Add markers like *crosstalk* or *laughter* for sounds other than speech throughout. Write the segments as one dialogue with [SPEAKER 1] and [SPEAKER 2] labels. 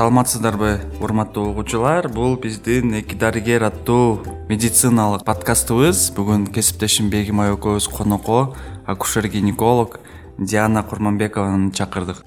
[SPEAKER 1] саламатсыздарбы урматтуу угуучулар? Бул биздин эки дарыгер аттуу медициналык подкастыбыз. Бүгүн кесиптешим бегимай экөөбүз конокко акушер гинеколог диана курманбекованы чакырдык.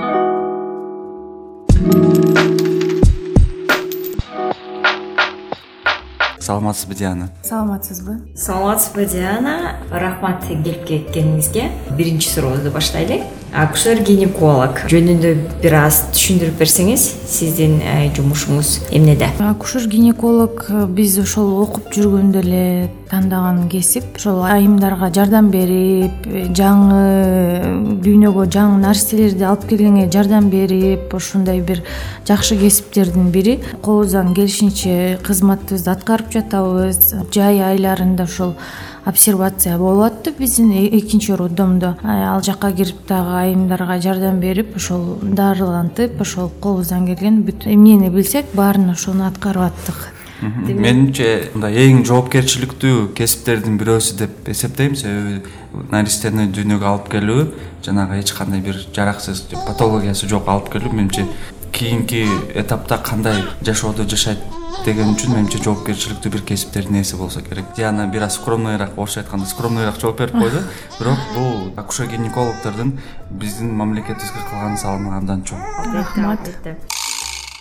[SPEAKER 1] Саламатсызбы диана?
[SPEAKER 2] Саламатсызбы.
[SPEAKER 3] Саламатсызбы диана. Рахмат келип кеткениңизге. Биринчи сурообузду баштайлы акушер гинеколог? Жөнүндө бир аз түшүндүрүп берсеңиз сиздин э, жумушуңуз эмнеде?
[SPEAKER 2] Акушер гинеколог э, биз ошол окуп жүргөндө эле тандаган кесип ошол айымдарга жардам берип э, жаңы дүйнөгө жаңы нерселерди алып келгенге жардам берип ушундай бир жакшы кесиптердин бири. Колубуздан келишинче кызматыбызды аткарып жатабыз. Жай айларында ошол обсервация болуп атты биздин э, экинчи роддомдо ал жака кирип дагы айымдарга жардам берип ошол дарылантып ошол колубуздан келген бүт эмнени билсек баарын ошону аткарып аттык
[SPEAKER 1] менимче мындай эң жоопкерчиликтүү кесиптердин бирөөсү деп эсептейм себеби наристени дүйнөгө алып келүү жанагы эч кандай бир жараксыз патологиясы жок алып келүү. Менимче кийинки этапта кандай жашоодо жашайт деген үчүн менимче жоопкерчиликтүү бир кесиптердин ээси болсо керек. Диана бир аз скромныйраак орусча айтканда скромныйраак жооп берип койду. *laughs* Бирок бул акушер гинекологдордун биздин мамлекетибизге кылган салымы абдан чоң.
[SPEAKER 2] Рахмат.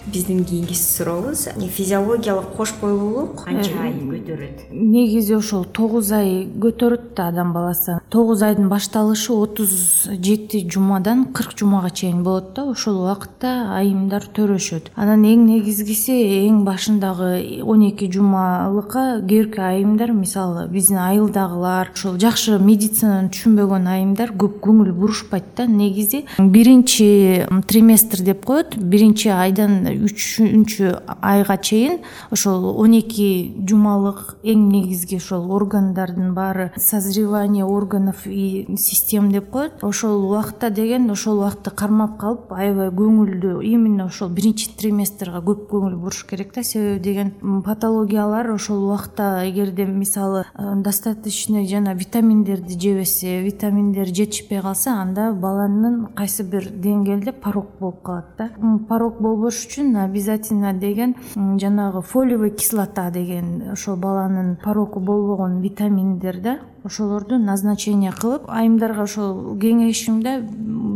[SPEAKER 3] Биздин кийинки сурообуз физиологиялык кош бойлуулук канча ай көтөрөт?
[SPEAKER 2] Негизи ошол тогуз ай көтөрөт да адам баласы тогуз айдын башталышы отуз жети жумадан кырк жумага чейин болот да. Ошол убакытта айымдар төрөшөт анан эң негизгиси эң башындагы он эки жумалыкка кээ бирки айымдар мисалы биздин айылдагылар ошол жакшы медицинаны түшүнбөгөн айымдар көп көңүл бурушпайт да. Негизи биринчи триместр деп коет. Биринчи айдан үчүнчү айга чейин ошол он эки жумалык эң негизги ошол органдардын баары созревание органов и систем деп коет. Ошол убакытта деген ошол убакытты кармап калып аябай көңүлдүү именно ошол биринчи триместрга көп көңүл буруш керек да. Себеби деген патологиялар ошол убакытта эгерде мисалы э, достаточный жана витаминдерди жебесе витаминдер жетишпей калса анда баланын кайсы бир деңгээлде порог болуп калат да. Порог болбош үчүн обязательно деген жанагы фолиевый кислота деген ошол баланын порогу болбогон витаминдер да ошолорду назначение кылып айымдарга ошол кеңешимде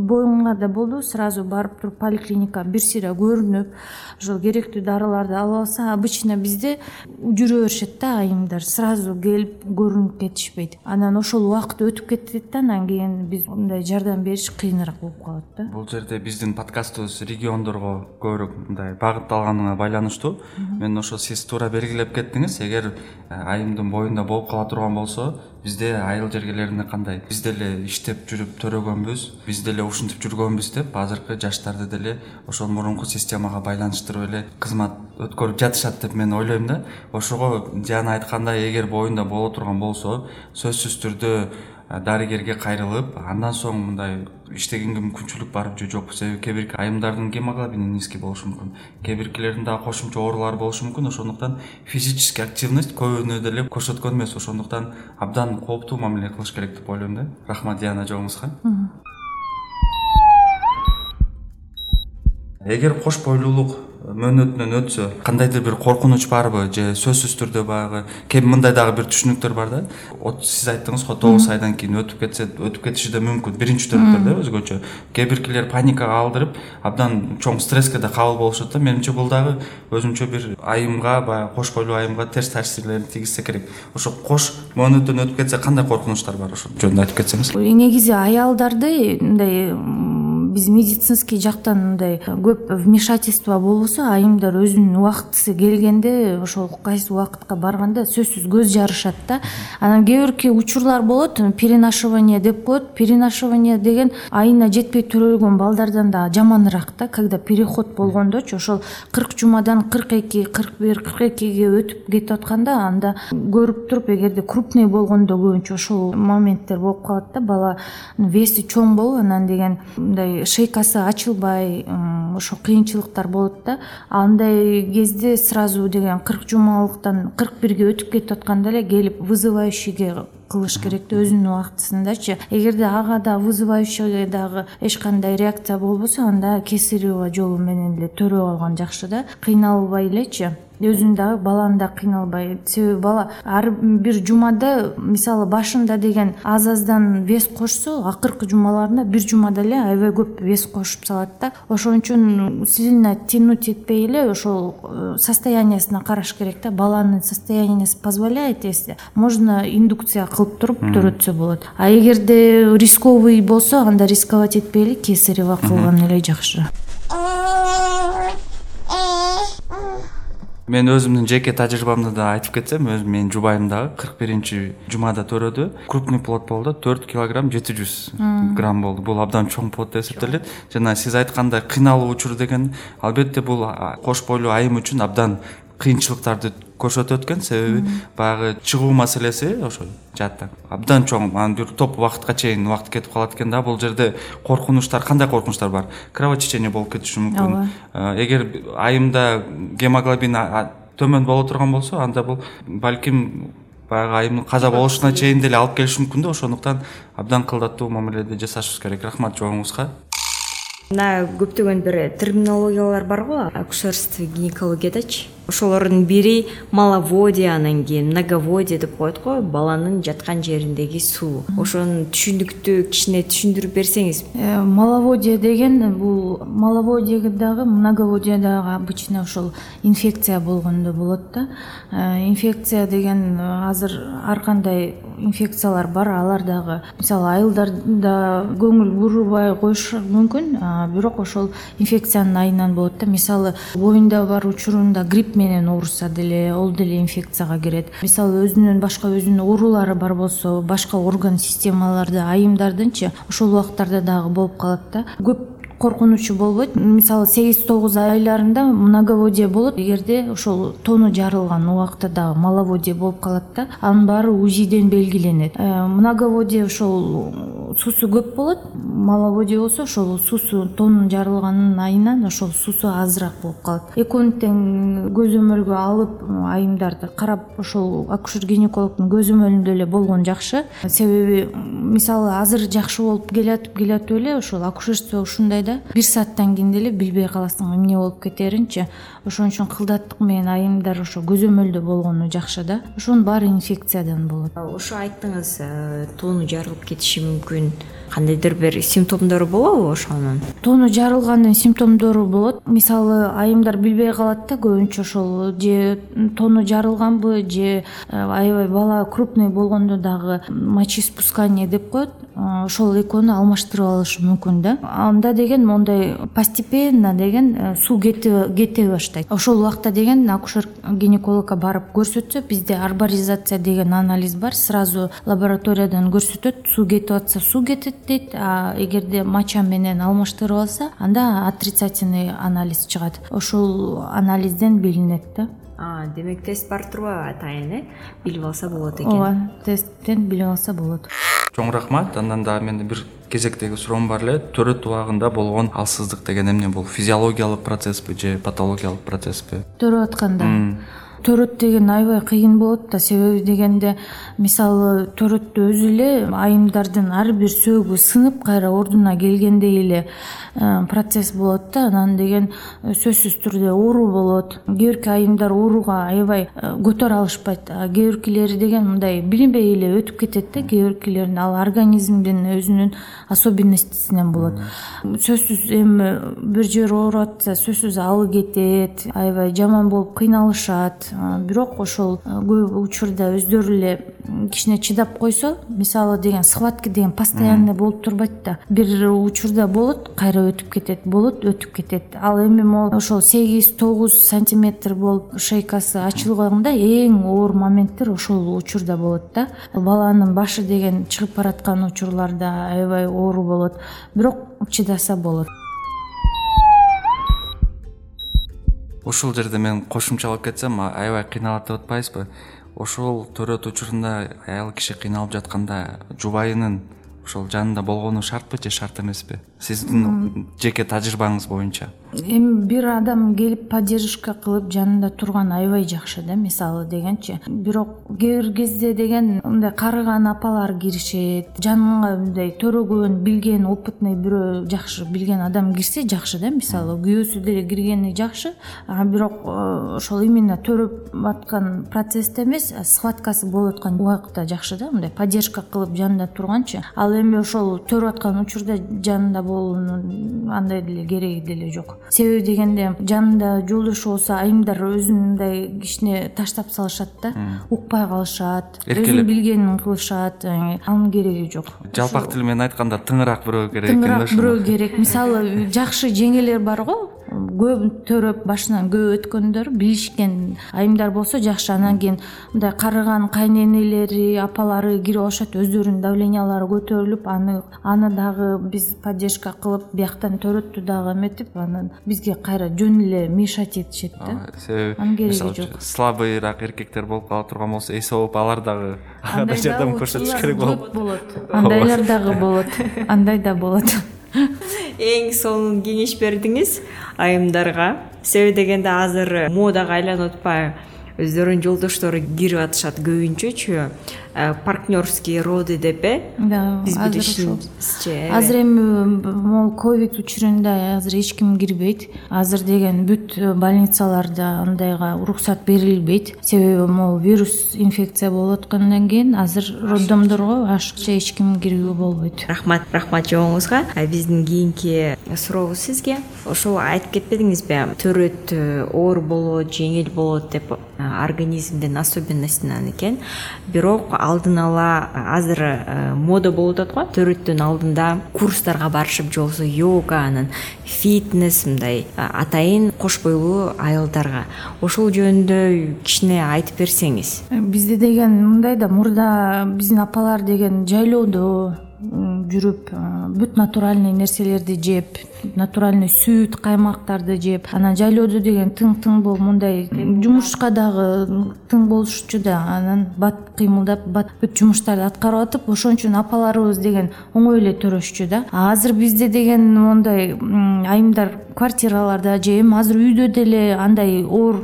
[SPEAKER 2] боюңар да болду. Сразу барып туруп поликлиника бир сыйра көрүнүп ошол керектүү дарыларды алып алса обычно бизде жүрө беришет да айымдар. Сразу келип көрүнүп кетишпейт. Анан ошол убакыт өтүп кетет да анан кийин биз мындай жардам бериш кыйыныраак болуп калат да.
[SPEAKER 1] Бул жерде биздин подкастыбыз региондорго көбүрөөк мындай багытталганына байланыштуу. Мен ошо сиз туура белгилеп кеттиңиз. Эгер э, айымдын боюнда болуп кала турган болсо бизде айыл жергелеринде кандай? Биз деле иштеп жүрүп төрөгөнбүз биз деле ушинтип жүргөнбүз деп азыркы жаштарды деле ошол мурунку системага байланыштырып эле кызмат өткөрүп жатышат деп мен ойлойм да. Ошого диана айткандай эгер боюнда боло турган болсо сөзсүз түрдө дарыгерге кайрылып андан соң мындай иштегенге мүмкүнчүлүк барбы же жокпу себеби кээ бирки айымдардын гемоглобини низкий болушу мүмкүн. Кээ биркилердин дагы кошумча оорулары болушу мүмкүн. Ошондуктан физический активность көбүнө деле көрсөткөн эмес. Ошондуктан абдан кооптуу мамиле кылыш керек деп ойлойм да. Рахмат диана жообуңузга эгер кош бойлуулук мөөнөтүнөн өтсө кандайдыр бир коркунуч барбы же сөзсүз түрдө баягы кээ мындай дагы бир түшүнүктөр бар да? Сиз айттыңыз го тогуз айдан кийин өтүп кетсе өтүп кетиши да мүмкүн. Биринчи төрттөр да өзгөчө. Кээ биркилер паникага алдырып абдан чоң стресске да кабыл болушат да менимче бул дагы өзүнчө бир айымга баягы кош бойлуу айымга терс таасирлерин тийгизсе керек. Ошо кош мөөнөттөн өтүп кетсе кандай коркунучтар бар ошол жөнүндө айтып кетсеңиз?
[SPEAKER 2] Негизи аялдарды мындай биз медицинский жактан мындай көп вмешательство болбосо айымдар өзүнүн убактысы келгенде ошол кайсы убакытка барганда сөзсүз көз жарышат да. Анан кээ бирки учурлар болот перенашивание деп коет. Перенашивание деген айына жетпей төрөлгөн балдардан дагы жаманыраак да когда переход болгондочу ошол кырк жумадан кырк эки кырк бир кырк экиге өтүп кетип атканда анда көрүп туруп эгерде крупный болгондо көбүнчө ошол моменттер болуп калат да баланын веси чоң болуп анан деген мындай шейкасы ачылбай ошо кыйынчылыктар болот да. Андай кезде сразу деген кырк жумалыктан кырк бирге өтүп кетип атканда эле келип вызывающийге кылыш керек да өзүнүн убактысындачы. Эгерде ага да вызывающийге дагы эч кандай реакция болбосо анда кесарево жолу менен эле төрөп алган жакшы да. Кыйналбай элечи өзүн дагы баланы дагы кыйналбай. Себеби бала ар бир жумада мисалы башында деген аз аздан вес кошсо акыркы жумаларында бир жумада эле аябай көп вес кошуп салат да. Ошон үчүн сильно тянуть этпей эле ошол э, состояниясына караш керек да. Баланын состояниясы позволяет если можно индукция кылып туруп төрөтсө болот. А эгерде рисковый болсо анда рисковать этпей эле кесарево кылган эле жакшы
[SPEAKER 1] мен өзүмдүн жеке тажрыйбамды да айтып кетсем өзүм менин жубайым дагы кырк биринчи жумада төрөдү. Крупный плод болду төрт килограмм жети жүз грамм болду. Бул абдан чоң плод деп эсептелет. Жана сиз айткандай кыйналуу учур деген. Албетте бул кош бойлуу айым үчүн абдан кыйынчылыктарды көрсөтөт экен. Себеби баягы чыгуу маселеси ошо жаатта. Абдан чоң анан бир топ убакытка чейин убакыт кетип калат экен да. Бул жерде коркунучтар кандай коркунучтар бар? Кровотечение болуп кетиши мүмкүн.
[SPEAKER 2] Ооба.
[SPEAKER 1] Э, эгер айымда гемоглобин төмөн боло турган болсо анда бул балким баягы айымдын каза болушуна чейин деле алып келиши мүмкүн да. Ошондуктан абдан кылдаттуу мамиледе жасашыбыз керек. Рахмат жооңузга
[SPEAKER 3] мына көптөгөн бир терминологиялар бар го. Акушерство гинекологиядачы ошолордун бири маловодие анан кийин многоводие деп коет го баланын жаткан жериндеги суу. Ошону түшүнүктүү кичине түшүндүрүп берсеңиз.
[SPEAKER 2] Э, маловодие деген бул маловодие дагы многоводие дагы обычно ошол инфекция болгондо болот да. Э, инфекция деген азыр ар кандай инфекциялар бар алар дагы мисалы айылдарда көңүл бурбай коюшу мүмкүн бирок ошол инфекциянын айынан болот да. Мисалы боюнда бар учурунда грипп менен ооруса деле ол деле инфекцияга кирет. Мисалы өзүнүн башка өзүнүн оорулары бар болсо башка орган системаларда айымдардынчы ошол убактарда дагы болуп калат да. Көп коркунучу болбойт. Мисалы сегиз тогуз айларында многоводие болот. Эгерде ошол тону жарылган убакта дагы маловодие болуп калат да анын баары узиден белгиленет. Э, многоводие ошол суусу көп болот. Маловодие болсо ошол суусу тону жарылганын айынан ошол суусу азыраак болуп калат. Экөөнү тең көзөмөлгө алып айымдарды карап ошол акушер гинекологдун көзөмөлүндө эле болгон жакшы. Себеби мисалы азыр жакшы болуп келатып келатып эле ошол акушерство ушундай да. Бир сааттан кийин деле билбей каласың эмне болуп кетеринчи. Ошон үчүн кылдаттык менен айымдар ошо көзөмөлдө болгону жакшы да. Ошонун баары инфекциядан болот.
[SPEAKER 3] Ошо айттыңыз э, тоону жарылып кетиши мүмкүн кандайдыр бир симптомдору болобу ошонун?
[SPEAKER 2] Тону жарылгандын симптомдору болот. Мисалы айымдар билбей калат да көбүнчө ошол же тону жарылганбы же э, аябай бала крупный болгондо дагы мочеиспускание деп коет ошол экөөнү алмаштырып алышы мүмкүн да. Анда деген мондай постепенно деген э, суу кете баштайт. Ошол убакта деген акушер гинекологко барып көрсөтсө бизде арборизация деген анализ бар. Сразу лабораториядан көрсөтөт суу кетип атса суу кетет дейт а эгерде моча менен алмаштырып алса анда отрицательный анализ чыгат. Ошол анализден билинет да
[SPEAKER 3] демек тест бар турбу атайын э? Билип алса болот экен.
[SPEAKER 2] Ооба тесттен билип алса болот.
[SPEAKER 1] Чоң рахмат. Андан дагы менин бир кезектеги суроом бар эле. Төрөт убагында болгон алсыздык деген эмне бул? Физиологиялык процесспи же патологиялык процесспи
[SPEAKER 2] төрөп атканда төрөт деген аябай кыйын болот да. Себеби дегенде мисалы төрөттө өзү эле айымдардын ар бир сөөгү сынып кайра ордуна келгендей эле э, процесс болот да. Анан деген э, сөзсүз түрдө оору болот. Кээ бирки айымдар ооруга аябай э, көтөрө алышпайт а кээ биркилери деген мындай билинбей эле өтүп кетет да. Кээ биркилерин ал организмдин өзүнүн особенностисинен болот. Сөзсүз эми бир жери ооруп атса сөзсүз алы кетет аябай жаман болуп кыйналышат бирок ошол көп учурда өздөрү эле кичине чыдап койсо мисалы деген схватка деген постоянный болуп турбайт да. Бир учурда болот кайра өтүп кетет болот өтүп кетет. Ал эми могу ошол сегиз тогуз сантиметр болуп шейкасы ачылганда эң оор моменттер ошол учурда болот да. Баланын башы деген чыгып бараткан учурларда аябай оору болот. Бирок чыдаса болот
[SPEAKER 1] ушул жерде мен кошумчалап кетсем аябай кыйналат деп атпайсызбы ошол төрөт учурунда аял киши кыйналып жатканда жубайынын ошол жанында болгону шартпы же шарт эмеспи? Сиздин жеке тажрыйбаңыз боюнча
[SPEAKER 2] эми бир адам келип поддержка кылып жанында турган аябай жакшы да мисалы дегенчи. Бирок кээ бир кезде деген мындай карыган апалар киришет жаныңа мындай төрөгөн билген опытный бирөө жакшы билген адам кирсе жакшы да мисалы күйөөсү деле киргени жакшы. А бирок э, ошол именно төрөп аткан процессте эмес схваткасы болуп аткан убакытта жакшы да мындай поддержка кылып жанында турганчы. Ал эми ошол төрөп аткан учурда жанында болуунун андай деле кереги деле жок себеби дегенде жанында жолдошу болсо айымдар өзүн мындай кичине таштап салышат да укпай калышат
[SPEAKER 1] Эркелеп.
[SPEAKER 2] өзүнүн билгенин кылышат э, анын кереги жок.
[SPEAKER 1] Жалпак тил менен айтканда тыңыраак бирөө керек экен да
[SPEAKER 2] тыңыраак бирөө керек. Мисалы *laughs* жакшы жеңелер бар го көп төрөп башынан көп өткөндөр билишкен айымдар болсо жакшы анан кийин мындай карыган кайненелери апалары кирип алышат өздөрүнүн давлениялары көтөрүлүп аны аны дагы биз поддержка кылып бияктан төрөттү дагы эметип анан бизге кайра жөн эле мешать этишет да.
[SPEAKER 1] Себеби
[SPEAKER 2] Анын кереги жок.
[SPEAKER 1] слабыйраак эркектер болуп кала турган болсо эс алып алар дагы ага
[SPEAKER 2] андай
[SPEAKER 1] жардам көрсөтүш керек болот
[SPEAKER 2] көп болот. Андайлар дагы болот. Андай да болот
[SPEAKER 3] эң сонун кеңеш бердиңиз айымдарга. Себеби дегенде азыр модага айланып атпайбы өздөрүнүн жолдоштору кирип атышат көбүнчөчү э, партнерские роды деп э?
[SPEAKER 2] Да
[SPEAKER 3] биз билишибизче э.
[SPEAKER 2] азыр эми могу ковид учурунда азыр эч ким кирбейт. Азыр деген бүт больницаларда андайга уруксат берилбейт. Себеби могу вирус инфекция болуп аткандан кийин азыр роддомдорго ашыкча эч ким кирүүгө болбойт.
[SPEAKER 3] Рахмат рахмат жообуңузга биздин кийинки сурообуз сизге. Ошол айтып кетпедиңизби төрөт э, оор болот жеңил болот деп э, организмдин особенностунан экен. Бирок алдын ала э, азыр э, мода болуп атат го төрөттүн алдында курстарга барышып же болбосо йога анан фитнес мындай э, атайын кош бойлуу айылдарга ошол жөнүндө кичине айтып берсеңиз.
[SPEAKER 2] Бизде деген мындай да мурда биздин апалар деген жайлоодо жүрүп а, бүт натуральный нерселерди жеп натуральный сүт каймактарды жеп анан жайлоодо деген тың тың болуп мындай жумушка дагы тың болушчу да анан бат кыймылдап бат бүт жумуштарды аткарып атып ошон үчүн апаларыбыз деген оңой эле төрөшчү да. Азыр бизде деген мондай айымдар квартираларда же эми азыр үйдө деле андай оор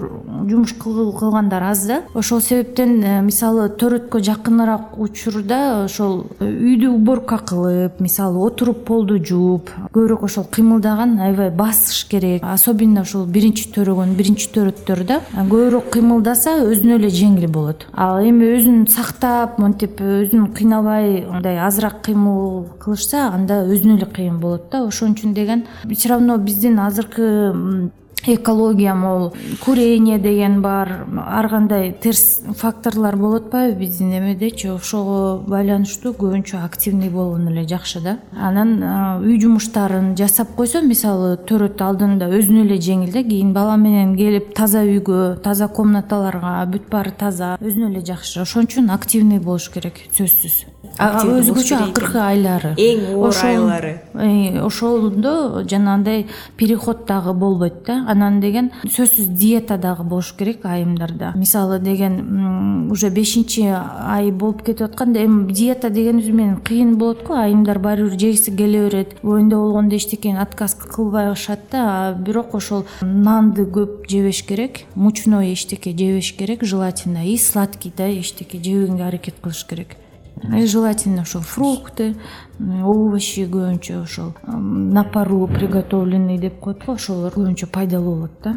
[SPEAKER 2] жумуш кыл- кылгандар аз да. Ошол себептен э, мисалы төрөткө жакыныраак учурда ошол э, үйдү уборка кылып мисалы отуруп полду жууп көбүрөөк ошол кыймылдаган аябай басыш керек. Особенно ошол биринчи төрөгөн биринчи төрөттөр да көбүрөөк кыймылдаса өзүнө эле жеңил болот. Ал эми өзүн сактап монтип өзүн кыйнабай мындай азыраак кыймыл кылышса анда өзүнө эле кыйын болот да. Ошон үчүн деген все равно биздин азыркы экология могул курение деген бар ар кандай терс факторлор болуп атпайбы биздин эмедечи ошого байланыштуу көбүнчө активный болгон эле жакшы да. Анан үй жумуштарын жасап койсо мисалы төрөт алдында өзүнө эле жеңил да кийин бала менен келип таза үйгө таза комнаталарга бүт баары таза өзүнө эле жакшы. Ошон үчүн активный болуш керек сөзсүз Өзгөчө акыркы айлары.
[SPEAKER 3] Эң оор
[SPEAKER 2] Ошол-
[SPEAKER 3] айлары.
[SPEAKER 2] Э, ошондо жанагындай переход дагы болбойт да. Анан деген сөзсүз диета дагы болуш керек айымдарда. Мисалы деген уже бешинчи ай болуп кетип атканда эми диета дегенибиз менен кыйын болот го. Айымдар баары бир жегиси келе берет боюнда болгондо эчтекени отказ кылбай калышат да. Бирок ошол нанды көп жебеш керек мучной эчтеке жебеш керек желательно и сладкий да эчтеке жебегенге аракет кылыш керек И желательно ошол фрукты овощи көбүнчө ошол на пару приготовленный деп коет го ошолор көбүнчө пайдалуу болот да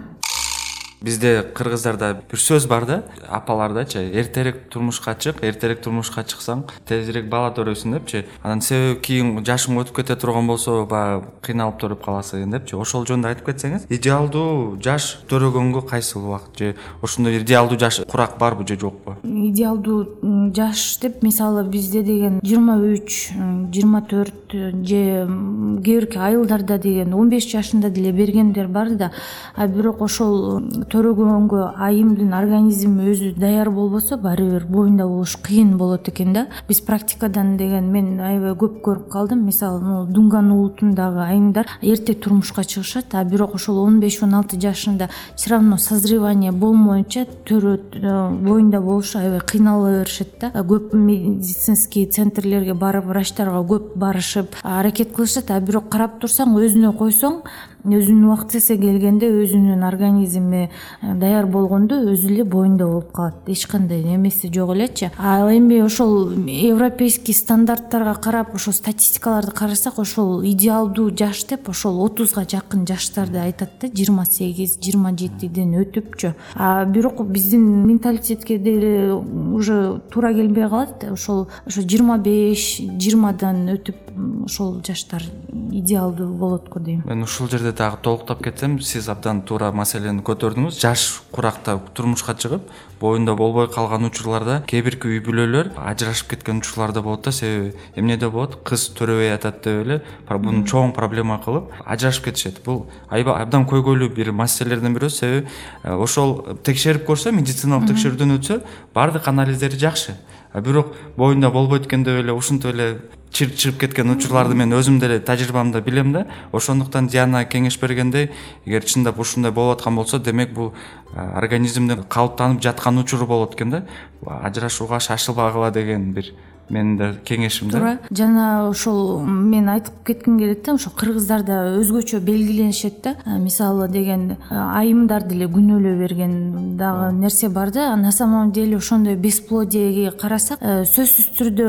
[SPEAKER 1] бизде кыргыздарда бир сөз бар да апалардачы. Эртерээк турмушка чык эртерээк турмушка чыксаң тезирээк бала төрөйсүң депчи. Анан себеби кийин жашың өтүп кете турган болсо баягы кыйналып төрөп каласың депчи. Ошол жөнүндө айтып кетсеңиз идеалдуу жаш төрөгөнгө кайсыл убакыт? Же ошондой идеалдуу жаш курак барбы же жокпу?
[SPEAKER 2] Идеалдуу жаш деп мисалы бизде деген жыйырма үч жыйырма төрт же кээ бирки айылдарда деген он беш жашында деле бергендер бар да. А бирок ошол төрөгөнгө айымдын организми өзү даяр болбосо баары бир боюнда болуш кыйын болот экен да. Биз практикадан деген мен аябай көп көрүп калдым. Мисалы могу дунган улутундагы айымдар эрте турмушка чыгышат а бирок ошол он беш он алты жашында все равно созревание болмоюнча төрөт э, боюнда болушу аябай кыйнала беришет да. Көп медицинский центрлерге барып врачтарга көп барышып аракет кылышат. А бирок карап турсаң өзүнө койсоң өзүнүн убактысы келгенде өзүнүн организми э, даяр болгондо өзү эле боюнда болуп калат. Эч кандай эмеси жок элечи ал эми ошол европейский стандарттарга карап ошол статистикаларды карасак ошол идеалдуу жаш деп ошол отузга жакын жаштарды айтат да жыйырма сегиз жыйырма жетиден өтүпчү. А бирок биздин менталитетке деле уже туура келбей калат ошол ошо жыйырма беш жыйырмадан өтүп ошол жаштар идеалдуу болот го дейм.
[SPEAKER 1] Мен ушул жерде дагы толуктап кетсем сиз абдан туура маселени көтөрдүңүз. Жаш куракта турмушка чыгып боюнда болбой калган учурларда кээ бирки үй бүлөлөр ажырашып кеткен учурлар да болот да себеби эмнеде болот? Кыз төрөбөй атат деп эле буну чоң проблема кылып ажырашып кетишет. Бул аябай абдан көйгөйлүү бир маселелердин бири себеби э, ошол текшерип көрсө медициналык текшерүүдөн өтсө баардык анализдери жакшы. Бирок боюнда болбойт экен деп эле ушинтип эле чыгып кеткен учурларды мен өзүм деле тажрыйбамда билем да. Ошондуктан диана кеңеш бергендей эгер чындап ушундай болуп аткан болсо демек бул организмде калыптанып жаткан учуру болот экен да. Ажырашууга шашылбагыла деген бир менин да кеңешим да.
[SPEAKER 2] Туура жана ошол мен айтып кетким келет да ошо кыргыздарда өзгөчө белгиленишет да. Мисалы деген айымдар деле күнөөлөй берген дагы нерсе бар да. На самом деле ошондой бесплодиеге карасак э, сөзсүз түрдө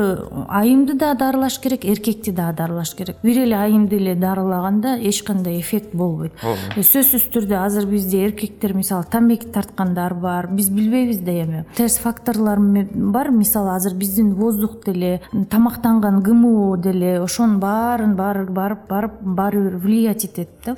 [SPEAKER 2] айымды да дарылаш керек эркекти дагы дарылаш керек. Бир эле айымды эле дарылаганда эч кандай эффект болбойт. Э, сөзсүз түрдө азыр бизде эркектер мисалы тамеки тарткандар бар биз билбейбиз да эми терс факторлор бар. Мисалы азыр биздин воздух деле тамактанган гмо деле ошонун баарын баары барып барып баары бир влиять этет да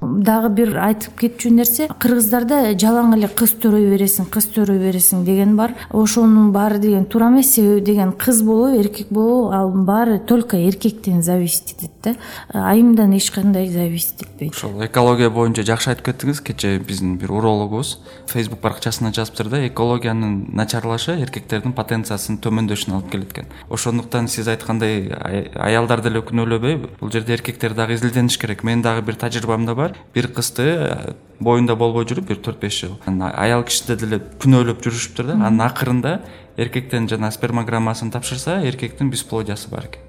[SPEAKER 2] дагы бир айтып кетчү нерсе кыргыздарда жалаң эле кыз төрөй бересиң кыз төрөй бересиң деген бар. Ошонун баары деген туура эмес себеби деген кыз болобу эркек болобу ал баары только эркектен зависеть этет да. Айымдан эч кандай зависеть этпейт
[SPEAKER 1] ошол экология боюнча жакшы айтып кеттиңиз. Кечээ биздин бир урологубуз фейсбук баракчасына жазыптыр да экологиянын начарлашы эркектердин потенциясынын төмөндөшүнө алып келет экен ошондуктан сиз айткандай аялдар деле күнөөлөбөй бул жерде эркектер дагы изилдениш керек. Менин дагы бир тажрыйбамда бар бир кызды э, боюнда болбой жүрүп бир төрт беш жыл аял кишиде деле күнөөлөп жүрүшүптүр да. Анан акырында эркектен жана спермограммасын тапшырса эркектин бесплодиясы бар экен.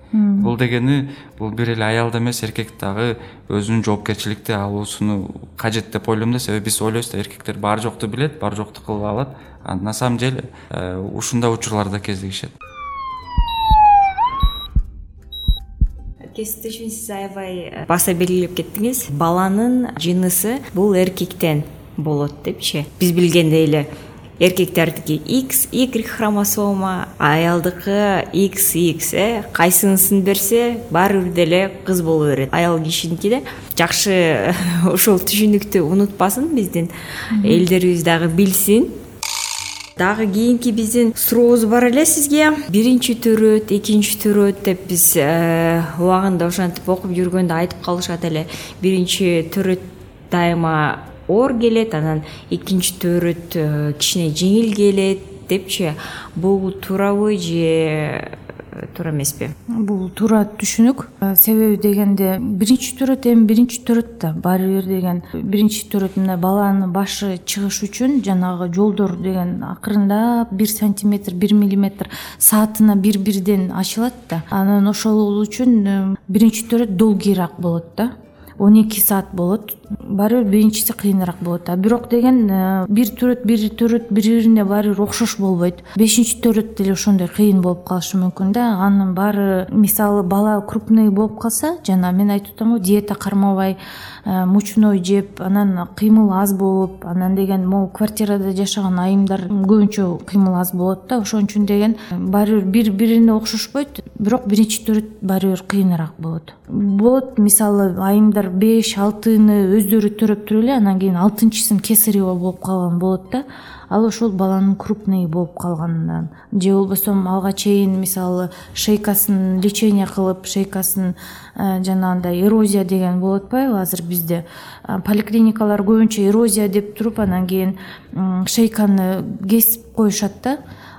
[SPEAKER 1] Бул дегени бул бир эле аялда эмес эркек дагы өзүнүн жоопкерчиликти алуусуну кажет деп ойлойм да. Себеби биз ойлойбуз да эркектер бар жокту билет бар жокту кыла алат. А на самом деле э, ушундай учурлар да
[SPEAKER 3] кесиптешим сиз аябай э, баса белгилеп кеттиңиз. Баланын жынысы бул эркектен болот депчи. Биз билгендей эле эркектердики x y хромосома аялдыкы x x э кайсынысын берсе баары бир деле кыз боло берет. Аял кишиники да жакшы *laughs* ушул түшүнүктү унутпасын биздин элдерибиз дагы билсин дагы кийинки биздин сурообуз бар эле сизге. Биринчи төрөт экинчи төрөт деп биз э, убагында ошентип окуп жүргөндө айтып калышат эле. Биринчи төрөт дайыма оор келет анан экинчи төрөт э, кичине жеңил келет депчи. Бул туурабы же туура эмеспи.
[SPEAKER 2] Бул туура түшүнүк. Э, себеби дегенде биринчи төрөт эми биринчи төрөт да. Баары бир деген биринчи төрөт мына баланын башы чыгыш үчүн жанагы жолдор деген акырындап бир сантиметр бир миллиметр саатына бир бирден ачылат да. Анан ошол үчүн э, биринчи төрөт долгийраак болот да. Он эки саат болот баары бир биринчиси кыйыныраак болот а бирок деген э, бир төрөт бир төрөт бири бирине баары бир окшош болбойт. Бешинчи төрөт деле ошондой кыйын болуп калышы мүмкүн да. Анын баары мисалы бала крупный болуп калса жана мен айтып атам го диета кармабай э, мучной жеп анан кыймыл аз болуп анан деген могу квартирада жашаган айымдар көбүнчө кыймыл аз болот да. Ошон үчүн деген баары бир бири бирине окшошпойт. Бирок биринчи төрөт баары бир кыйыныраак болот. Болот мисалы айымдар беш алтыны өздөрү төрөп туруп эле анан кийин алтынчысын кесарево болуп калган болот да. Ал ошол баланын крупный болуп калганынан же болбосо алга чейин мисалы шейкасын лечение кылып шейкасын э, жанагындай эрозия деген болуп атпайбы азыр бизде. Поликлиникалар көбүнчө эрозия деп туруп анан кийин шейканы кесип коюшат да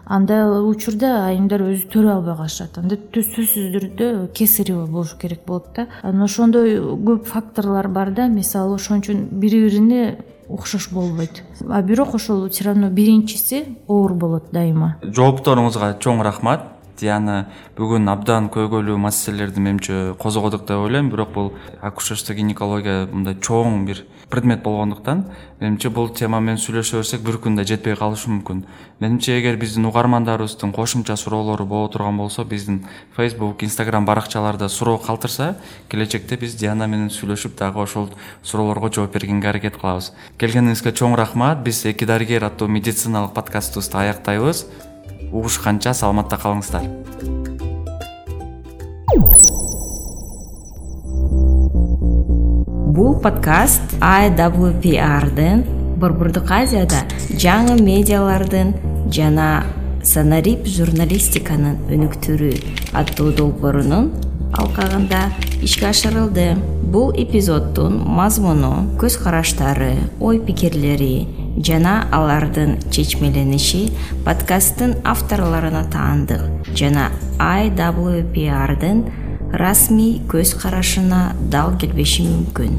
[SPEAKER 2] андай учурда айымдар өзү төрөй албай калышат. Анда сөзсүз түрдө кесарево болуш керек болот да. Анан ошондой көп факторлор бар да. Мисалы ошон үчүн бири бирине окшош болбойт. А бирок ошол все равно биринчиси оор болот дайыма.
[SPEAKER 1] Жоопторуңузга чоң рахмат диана бүгүн абдан көйгөйлүү маселелерди менимче козгодук деп ойлойм. Бирок бул акушерство гинекология мындай чоң бир предмет болгондуктан менимче бул тема менен сүйлөшө берсек бир күн да жетпей калышы мүмкүн. Менимче эгер биздин угармандарыбыздын кошумча суроолору боло турган болсо биздин facebook instagram баракчаларда суроо калтырса келечекте биз диана менен сүйлөшүп дагы ошол суроолорго жооп бергенге аракет кылабыз. Келгениңизге чоң рахмат. Биз эки дарыгер аттуу медициналык подкастыбызды аяктайбыз угушканча саламатта калыңыздар.
[SPEAKER 3] Бул подкаст iwprдын борбордук азияда жаңы медиалардын жана санарип журналистиканын өнүктүрүү аттуу долбоорунун алкагында ишке ашырылды. Бул эпизоддун мазмуну көз караштары ой пикирлери жана алардын чечмелениши подкасттын авторлоруна таандык жана iwprдын расмий көз карашына дал келбеши мүмкүн